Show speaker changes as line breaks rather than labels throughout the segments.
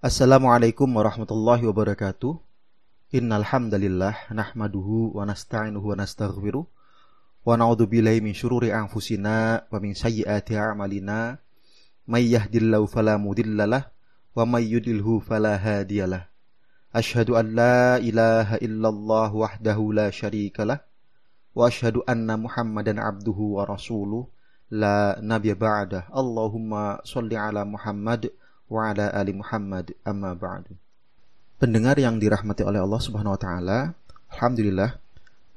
Assalamualaikum warahmatullahi wabarakatuh. Innal hamdalillah nahmaduhu wa nasta'inuhu wa nastaghfiruh wa na'udzu billahi min syururi anfusina wa min sayyiati a'malina may yahdihillahu fala mudhillalah wa may yudlilhu fala hadiyalah. Ashhadu an la ilaha illallah wahdahu la syarikalah wa ashhadu anna Muhammadan abduhu wa rasuluh la nabiyya ba'dah. Allahumma shalli ala Muhammad wa ala ali Muhammad amma ba'du. Pendengar yang dirahmati oleh Allah Subhanahu wa taala, alhamdulillah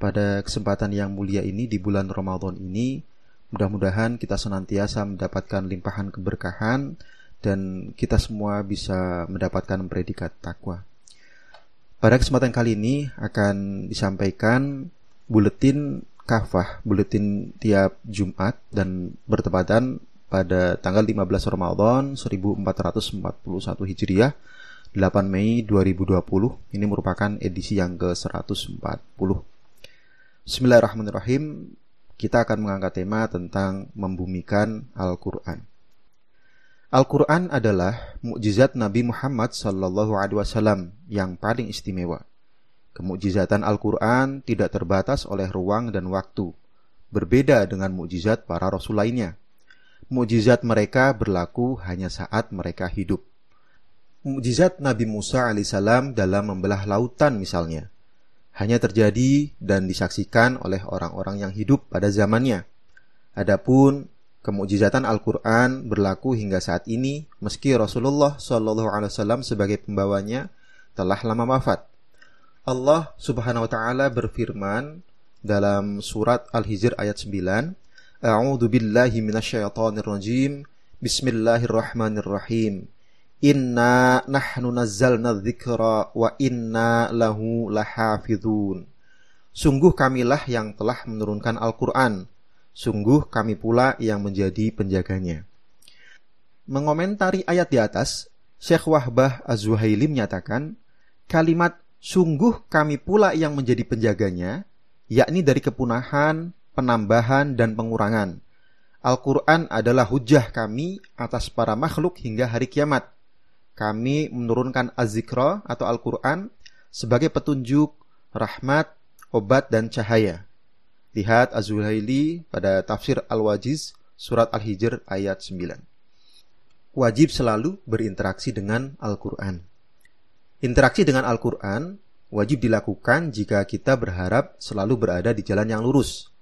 pada kesempatan yang mulia ini di bulan Ramadan ini mudah-mudahan kita senantiasa mendapatkan limpahan keberkahan dan kita semua bisa mendapatkan predikat takwa. Pada kesempatan kali ini akan disampaikan buletin kafah, buletin tiap Jumat dan bertepatan pada tanggal 15 Ramadan 1441 Hijriah 8 Mei 2020 ini merupakan edisi yang ke-140 Bismillahirrahmanirrahim. Kita akan mengangkat tema tentang membumikan Al-Quran. Al-Quran adalah mukjizat Nabi Muhammad Sallallahu Alaihi Wasallam yang paling istimewa. Kemukjizatan Al-Quran tidak terbatas oleh ruang dan waktu, berbeda dengan mukjizat para rasul lainnya mukjizat mereka berlaku hanya saat mereka hidup. Mukjizat Nabi Musa alaihissalam dalam membelah lautan misalnya, hanya terjadi dan disaksikan oleh orang-orang yang hidup pada zamannya. Adapun kemukjizatan Al-Quran berlaku hingga saat ini meski Rasulullah Shallallahu Alaihi Wasallam sebagai pembawanya telah lama wafat. Allah Subhanahu Wa Taala berfirman dalam surat Al-Hijr ayat 9, A'udzu billahi minasyaitonir rajim. Bismillahirrahmanirrahim. Inna nahnu nazzalna dzikra wa inna lahu lahafizun. Sungguh kamilah yang telah menurunkan Al-Qur'an. Sungguh kami pula yang menjadi penjaganya. Mengomentari ayat di atas, Syekh Wahbah Az-Zuhaili menyatakan, kalimat sungguh kami pula yang menjadi penjaganya, yakni dari kepunahan, penambahan dan pengurangan. Al-Quran adalah hujah kami atas para makhluk hingga hari kiamat. Kami menurunkan az-zikra atau Al-Quran sebagai petunjuk, rahmat, obat, dan cahaya. Lihat Az-Zuhaili pada tafsir Al-Wajiz surat Al-Hijr ayat 9. Wajib selalu berinteraksi dengan Al-Quran. Interaksi dengan Al-Quran wajib dilakukan jika kita berharap selalu berada di jalan yang lurus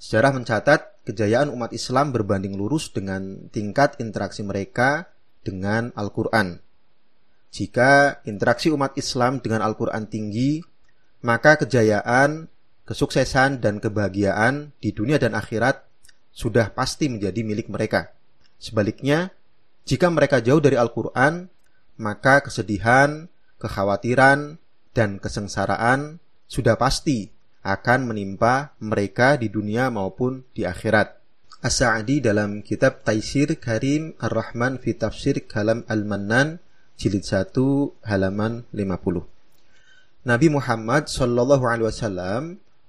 Sejarah mencatat kejayaan umat Islam berbanding lurus dengan tingkat interaksi mereka dengan Al-Quran. Jika interaksi umat Islam dengan Al-Quran tinggi, maka kejayaan, kesuksesan, dan kebahagiaan di dunia dan akhirat sudah pasti menjadi milik mereka. Sebaliknya, jika mereka jauh dari Al-Quran, maka kesedihan, kekhawatiran, dan kesengsaraan sudah pasti akan menimpa mereka di dunia maupun di akhirat. As-Sa'di dalam kitab Taisir Karim Ar-Rahman fi Tafsir Kalam Al-Mannan jilid 1 halaman 50. Nabi Muhammad Shallallahu alaihi wasallam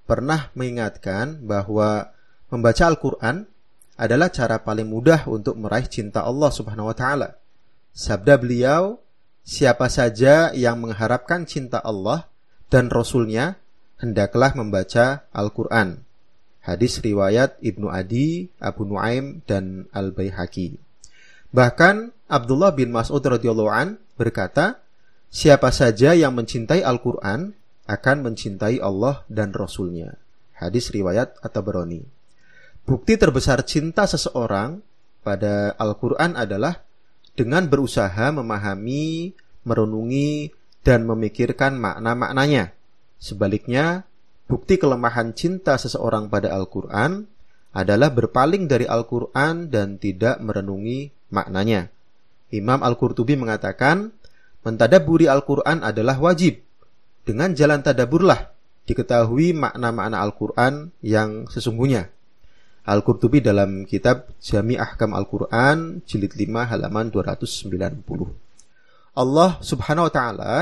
pernah mengingatkan bahwa membaca Al-Qur'an adalah cara paling mudah untuk meraih cinta Allah Subhanahu wa taala. Sabda beliau, siapa saja yang mengharapkan cinta Allah dan Rasulnya hendaklah membaca Al-Quran. Hadis riwayat Ibnu Adi, Abu Nuaim, dan Al-Baihaqi. Bahkan Abdullah bin Mas'ud radhiyallahu an berkata, siapa saja yang mencintai Al-Quran akan mencintai Allah dan Rasulnya. Hadis riwayat At-Tabarani. Bukti terbesar cinta seseorang pada Al-Quran adalah dengan berusaha memahami, merenungi, dan memikirkan makna-maknanya. Sebaliknya, bukti kelemahan cinta seseorang pada Al-Quran adalah berpaling dari Al-Quran dan tidak merenungi maknanya. Imam Al-Qurtubi mengatakan, mentadaburi Al-Quran adalah wajib. Dengan jalan tadaburlah diketahui makna-makna Al-Quran yang sesungguhnya. Al-Qurtubi dalam kitab Jami Ahkam Al-Quran jilid 5 halaman 290. Allah subhanahu wa ta'ala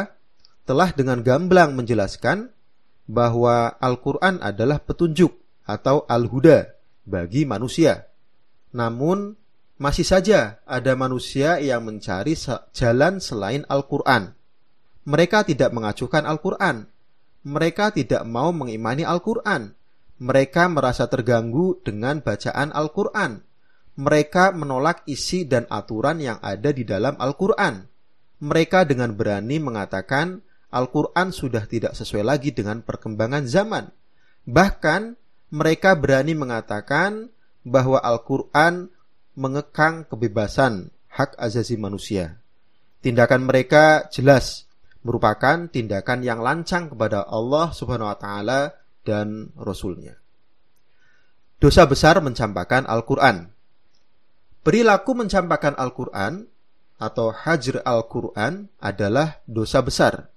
telah dengan gamblang menjelaskan bahwa Al-Quran adalah petunjuk atau al-huda bagi manusia. Namun, masih saja ada manusia yang mencari jalan selain Al-Quran. Mereka tidak mengacuhkan Al-Quran. Mereka tidak mau mengimani Al-Quran. Mereka merasa terganggu dengan bacaan Al-Quran. Mereka menolak isi dan aturan yang ada di dalam Al-Quran. Mereka dengan berani mengatakan Al-Quran sudah tidak sesuai lagi dengan perkembangan zaman. Bahkan mereka berani mengatakan bahwa Al-Quran mengekang kebebasan hak asasi manusia. Tindakan mereka jelas merupakan tindakan yang lancang kepada Allah Subhanahu wa taala dan rasulnya. Dosa besar mencampakkan Al-Qur'an. Perilaku mencampakkan Al-Qur'an atau hajr Al-Qur'an adalah dosa besar.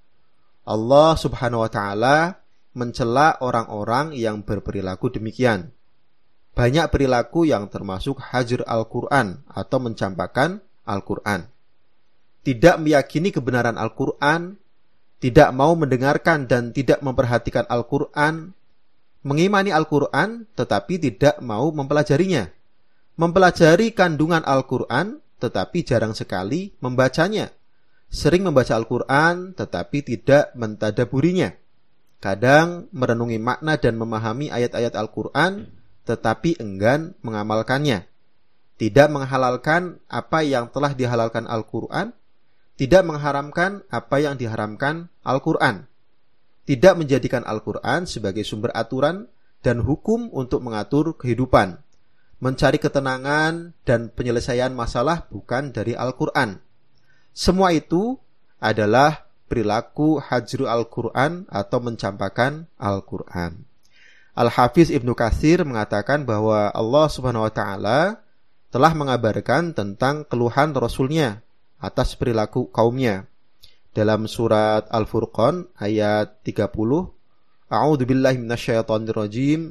Allah Subhanahu wa taala mencela orang-orang yang berperilaku demikian. Banyak perilaku yang termasuk hajar Al-Quran atau mencampakkan Al-Quran. Tidak meyakini kebenaran Al-Quran, tidak mau mendengarkan dan tidak memperhatikan Al-Quran, mengimani Al-Quran tetapi tidak mau mempelajarinya, mempelajari kandungan Al-Quran tetapi jarang sekali membacanya, sering membaca Al-Quran tetapi tidak mentadaburinya, kadang merenungi makna dan memahami ayat-ayat Al-Quran, tetapi enggan mengamalkannya. Tidak menghalalkan apa yang telah dihalalkan Al-Quran, tidak mengharamkan apa yang diharamkan Al-Quran, tidak menjadikan Al-Quran sebagai sumber aturan dan hukum untuk mengatur kehidupan, mencari ketenangan dan penyelesaian masalah bukan dari Al-Quran. Semua itu adalah perilaku hajru Al-Quran atau mencampakkan Al-Quran. Al-Hafiz Ibnu Katsir mengatakan bahwa Allah Subhanahu wa taala telah mengabarkan tentang keluhan Rasulnya atas perilaku kaumnya. Dalam surat Al-Furqan ayat 30, A'udzu billahi.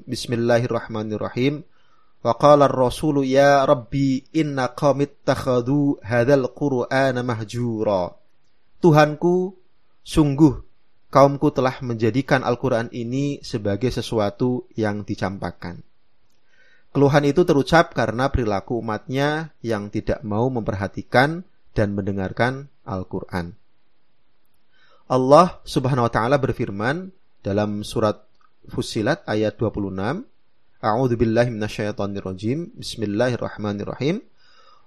Bismillahirrahmanirrahim. Wa qala ar-rasulu ya rabbi inna hadzal qur'ana mahjura. Tuhanku, sungguh kaumku telah menjadikan Al-Quran ini sebagai sesuatu yang dicampakkan. Keluhan itu terucap karena perilaku umatnya yang tidak mau memperhatikan dan mendengarkan Al-Quran. Allah subhanahu wa ta'ala berfirman dalam surat Fusilat ayat 26, A'udzu billahi minasyaitonir rajim. Bismillahirrahmanirrahim.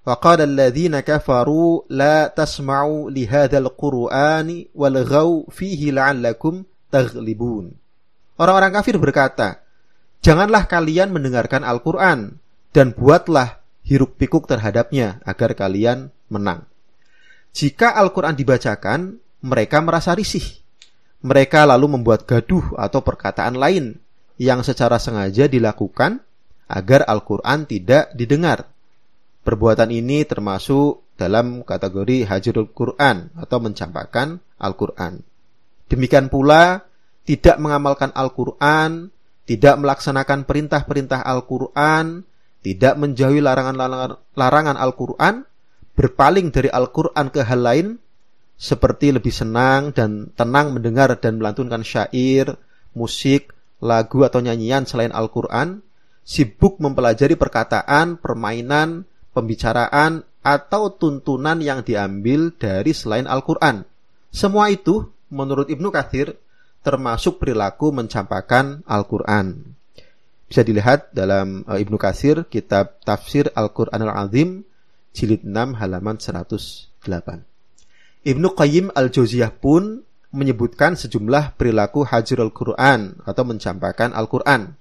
Wa qala alladziina kafaru la tasma'u li hadzal qur'ani walghaw fihi la'allakum تغلبون Orang-orang kafir berkata, "Janganlah kalian mendengarkan Al-Qur'an dan buatlah hiruk-pikuk terhadapnya agar kalian menang." Jika Al-Qur'an dibacakan, mereka merasa risih. Mereka lalu membuat gaduh atau perkataan lain yang secara sengaja dilakukan agar Al-Quran tidak didengar. Perbuatan ini termasuk dalam kategori hajrul Quran atau mencampakkan Al-Quran. Demikian pula, tidak mengamalkan Al-Quran, tidak melaksanakan perintah-perintah Al-Quran, tidak menjauhi larangan-larangan Al-Quran, berpaling dari Al-Quran ke hal lain, seperti lebih senang dan tenang mendengar dan melantunkan syair, musik, lagu atau nyanyian selain Al-Quran, sibuk mempelajari perkataan, permainan, pembicaraan, atau tuntunan yang diambil dari selain Al-Quran. Semua itu, menurut Ibnu Kathir, termasuk perilaku mencampakkan Al-Quran. Bisa dilihat dalam uh, Ibnu Kathir, kitab Tafsir Al-Quran Al-Azim, jilid 6 halaman 108. Ibnu Qayyim Al-Jauziyah pun menyebutkan sejumlah perilaku hajir Al-Quran atau mencampakkan Al-Quran.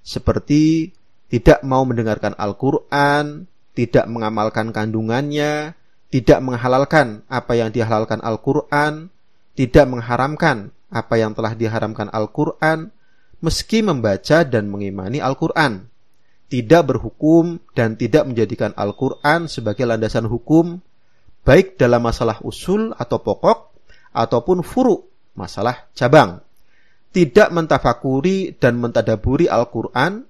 Seperti tidak mau mendengarkan Al-Quran, tidak mengamalkan kandungannya, tidak menghalalkan apa yang dihalalkan Al-Quran, tidak mengharamkan apa yang telah diharamkan Al-Quran, meski membaca dan mengimani Al-Quran, tidak berhukum dan tidak menjadikan Al-Quran sebagai landasan hukum, baik dalam masalah usul atau pokok, ataupun furu, masalah cabang. Tidak mentafakuri dan mentadaburi Al-Quran,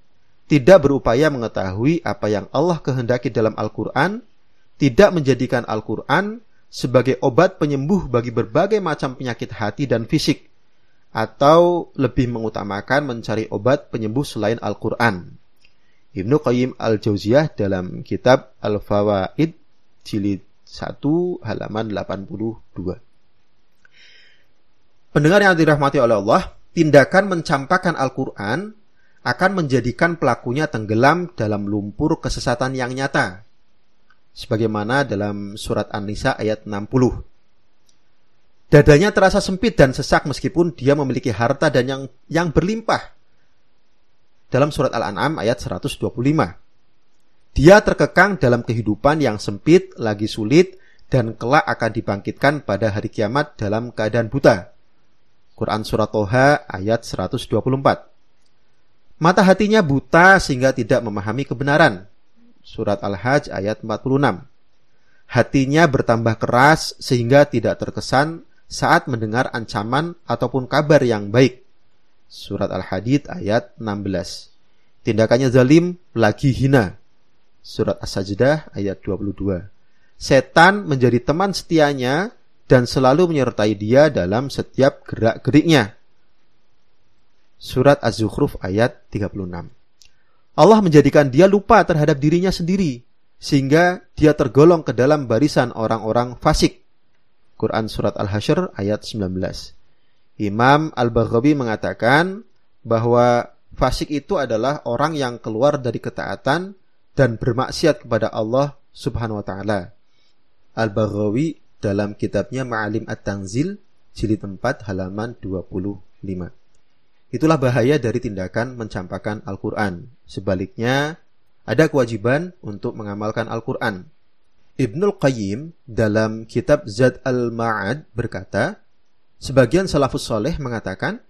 tidak berupaya mengetahui apa yang Allah kehendaki dalam Al-Quran, tidak menjadikan Al-Quran sebagai obat penyembuh bagi berbagai macam penyakit hati dan fisik, atau lebih mengutamakan mencari obat penyembuh selain Al-Quran. Ibnu Qayyim Al-Jauziyah dalam kitab Al-Fawaid jilid 1 halaman 82. Pendengar yang dirahmati oleh Allah, tindakan mencampakkan Al-Quran akan menjadikan pelakunya tenggelam dalam lumpur kesesatan yang nyata. Sebagaimana dalam surat An-Nisa ayat 60. Dadanya terasa sempit dan sesak meskipun dia memiliki harta dan yang yang berlimpah. Dalam surat Al-An'am ayat 125. Dia terkekang dalam kehidupan yang sempit, lagi sulit, dan kelak akan dibangkitkan pada hari kiamat dalam keadaan buta. Quran Surat Toha ayat 124. Mata hatinya buta sehingga tidak memahami kebenaran. Surat Al-Hajj ayat 46. Hatinya bertambah keras sehingga tidak terkesan saat mendengar ancaman ataupun kabar yang baik. Surat Al-Hadid ayat 16. Tindakannya zalim lagi hina. Surat As-Sajdah ayat 22. Setan menjadi teman setianya dan selalu menyertai dia dalam setiap gerak-geriknya. Surat Az-Zukhruf ayat 36. Allah menjadikan dia lupa terhadap dirinya sendiri sehingga dia tergolong ke dalam barisan orang-orang fasik. Quran Surat Al-Hasyr ayat 19. Imam Al-Baghawi mengatakan bahwa fasik itu adalah orang yang keluar dari ketaatan dan bermaksiat kepada Allah Subhanahu wa taala. Al-Baghawi dalam kitabnya Ma'alim At-Tanzil jilid 4 halaman 25. Itulah bahaya dari tindakan mencampakkan Al-Qur'an. Sebaliknya, ada kewajiban untuk mengamalkan Al-Qur'an. Ibnul Qayyim dalam kitab Zad al-Ma'ad berkata, sebagian salafus soleh mengatakan,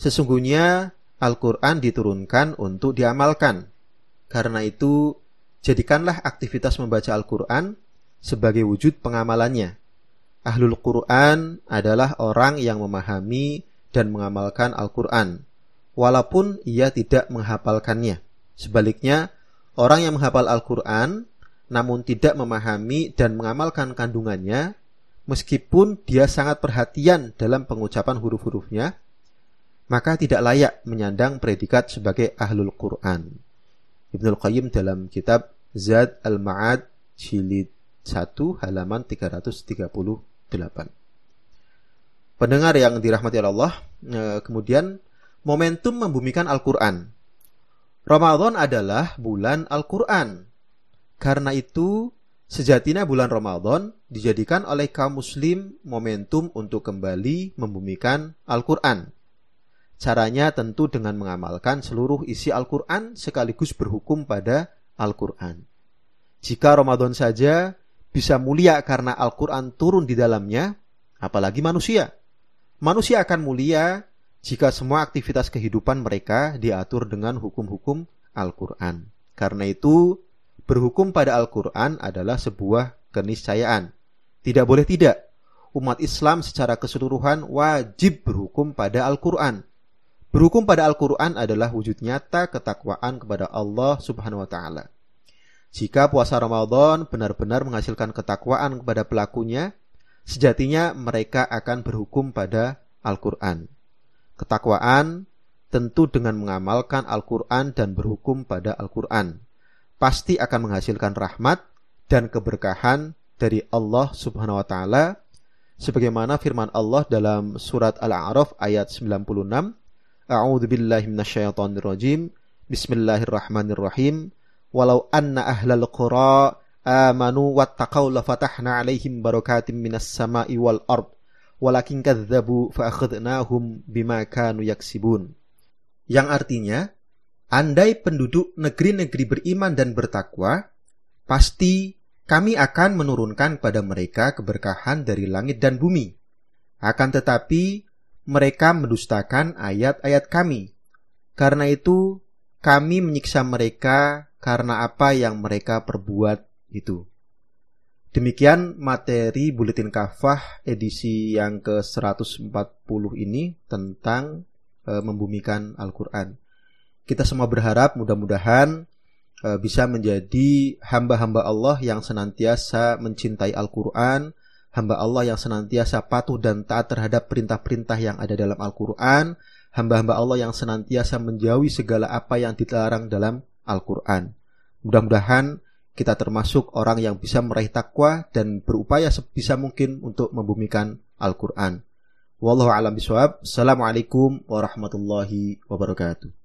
sesungguhnya Al-Quran diturunkan untuk diamalkan. Karena itu, jadikanlah aktivitas membaca Al-Quran sebagai wujud pengamalannya. Ahlul Quran adalah orang yang memahami dan mengamalkan Al-Quran, walaupun ia tidak menghafalkannya. Sebaliknya, orang yang menghafal Al-Quran namun tidak memahami dan mengamalkan kandungannya, meskipun dia sangat perhatian dalam pengucapan huruf-hurufnya, maka tidak layak menyandang predikat sebagai ahlul Quran. Ibnul Qayyim dalam kitab Zad al-Ma'ad jilid 1 halaman 338. Pendengar yang dirahmati Allah, eh, kemudian momentum membumikan Al-Quran. Ramadan adalah bulan Al-Quran karena itu, sejatinya bulan Ramadan dijadikan oleh kaum muslim momentum untuk kembali membumikan Al-Quran. Caranya tentu dengan mengamalkan seluruh isi Al-Quran sekaligus berhukum pada Al-Quran. Jika Ramadan saja bisa mulia karena Al-Quran turun di dalamnya, apalagi manusia. Manusia akan mulia jika semua aktivitas kehidupan mereka diatur dengan hukum-hukum Al-Quran. Karena itu, berhukum pada Al-Quran adalah sebuah keniscayaan. Tidak boleh tidak. Umat Islam secara keseluruhan wajib berhukum pada Al-Quran. Berhukum pada Al-Quran adalah wujud nyata ketakwaan kepada Allah Subhanahu wa Ta'ala. Jika puasa Ramadan benar-benar menghasilkan ketakwaan kepada pelakunya, sejatinya mereka akan berhukum pada Al-Quran. Ketakwaan tentu dengan mengamalkan Al-Quran dan berhukum pada Al-Quran pasti akan menghasilkan rahmat dan keberkahan dari Allah Subhanahu wa taala. Sebagaimana firman Allah dalam surat Al-A'raf ayat 96 A'udzu billahi minasyaitonir rajim Bismillahirrahmanirrahim Walau anna ahlal qura amanu wattaqau lafatahna alaihim barakatim minas sama'i wal ard walakin kadzabu fa akhadnahum bima kanu yaksibun yang artinya Andai penduduk negeri-negeri beriman dan bertakwa, pasti kami akan menurunkan pada mereka keberkahan dari langit dan bumi. Akan tetapi, mereka mendustakan ayat-ayat kami. Karena itu, kami menyiksa mereka karena apa yang mereka perbuat itu. Demikian materi Buletin Kafah edisi yang ke-140 ini tentang e, membumikan Al-Quran. Kita semua berharap mudah-mudahan uh, bisa menjadi hamba-hamba Allah yang senantiasa mencintai Al-Quran, hamba Allah yang senantiasa patuh dan taat terhadap perintah-perintah yang ada dalam Al-Quran, hamba-hamba Allah yang senantiasa menjauhi segala apa yang dilarang dalam Al-Quran. Mudah-mudahan kita termasuk orang yang bisa meraih takwa dan berupaya sebisa mungkin untuk membumikan Al-Quran. Wallahu a'lam bishawab. Assalamualaikum warahmatullahi wabarakatuh.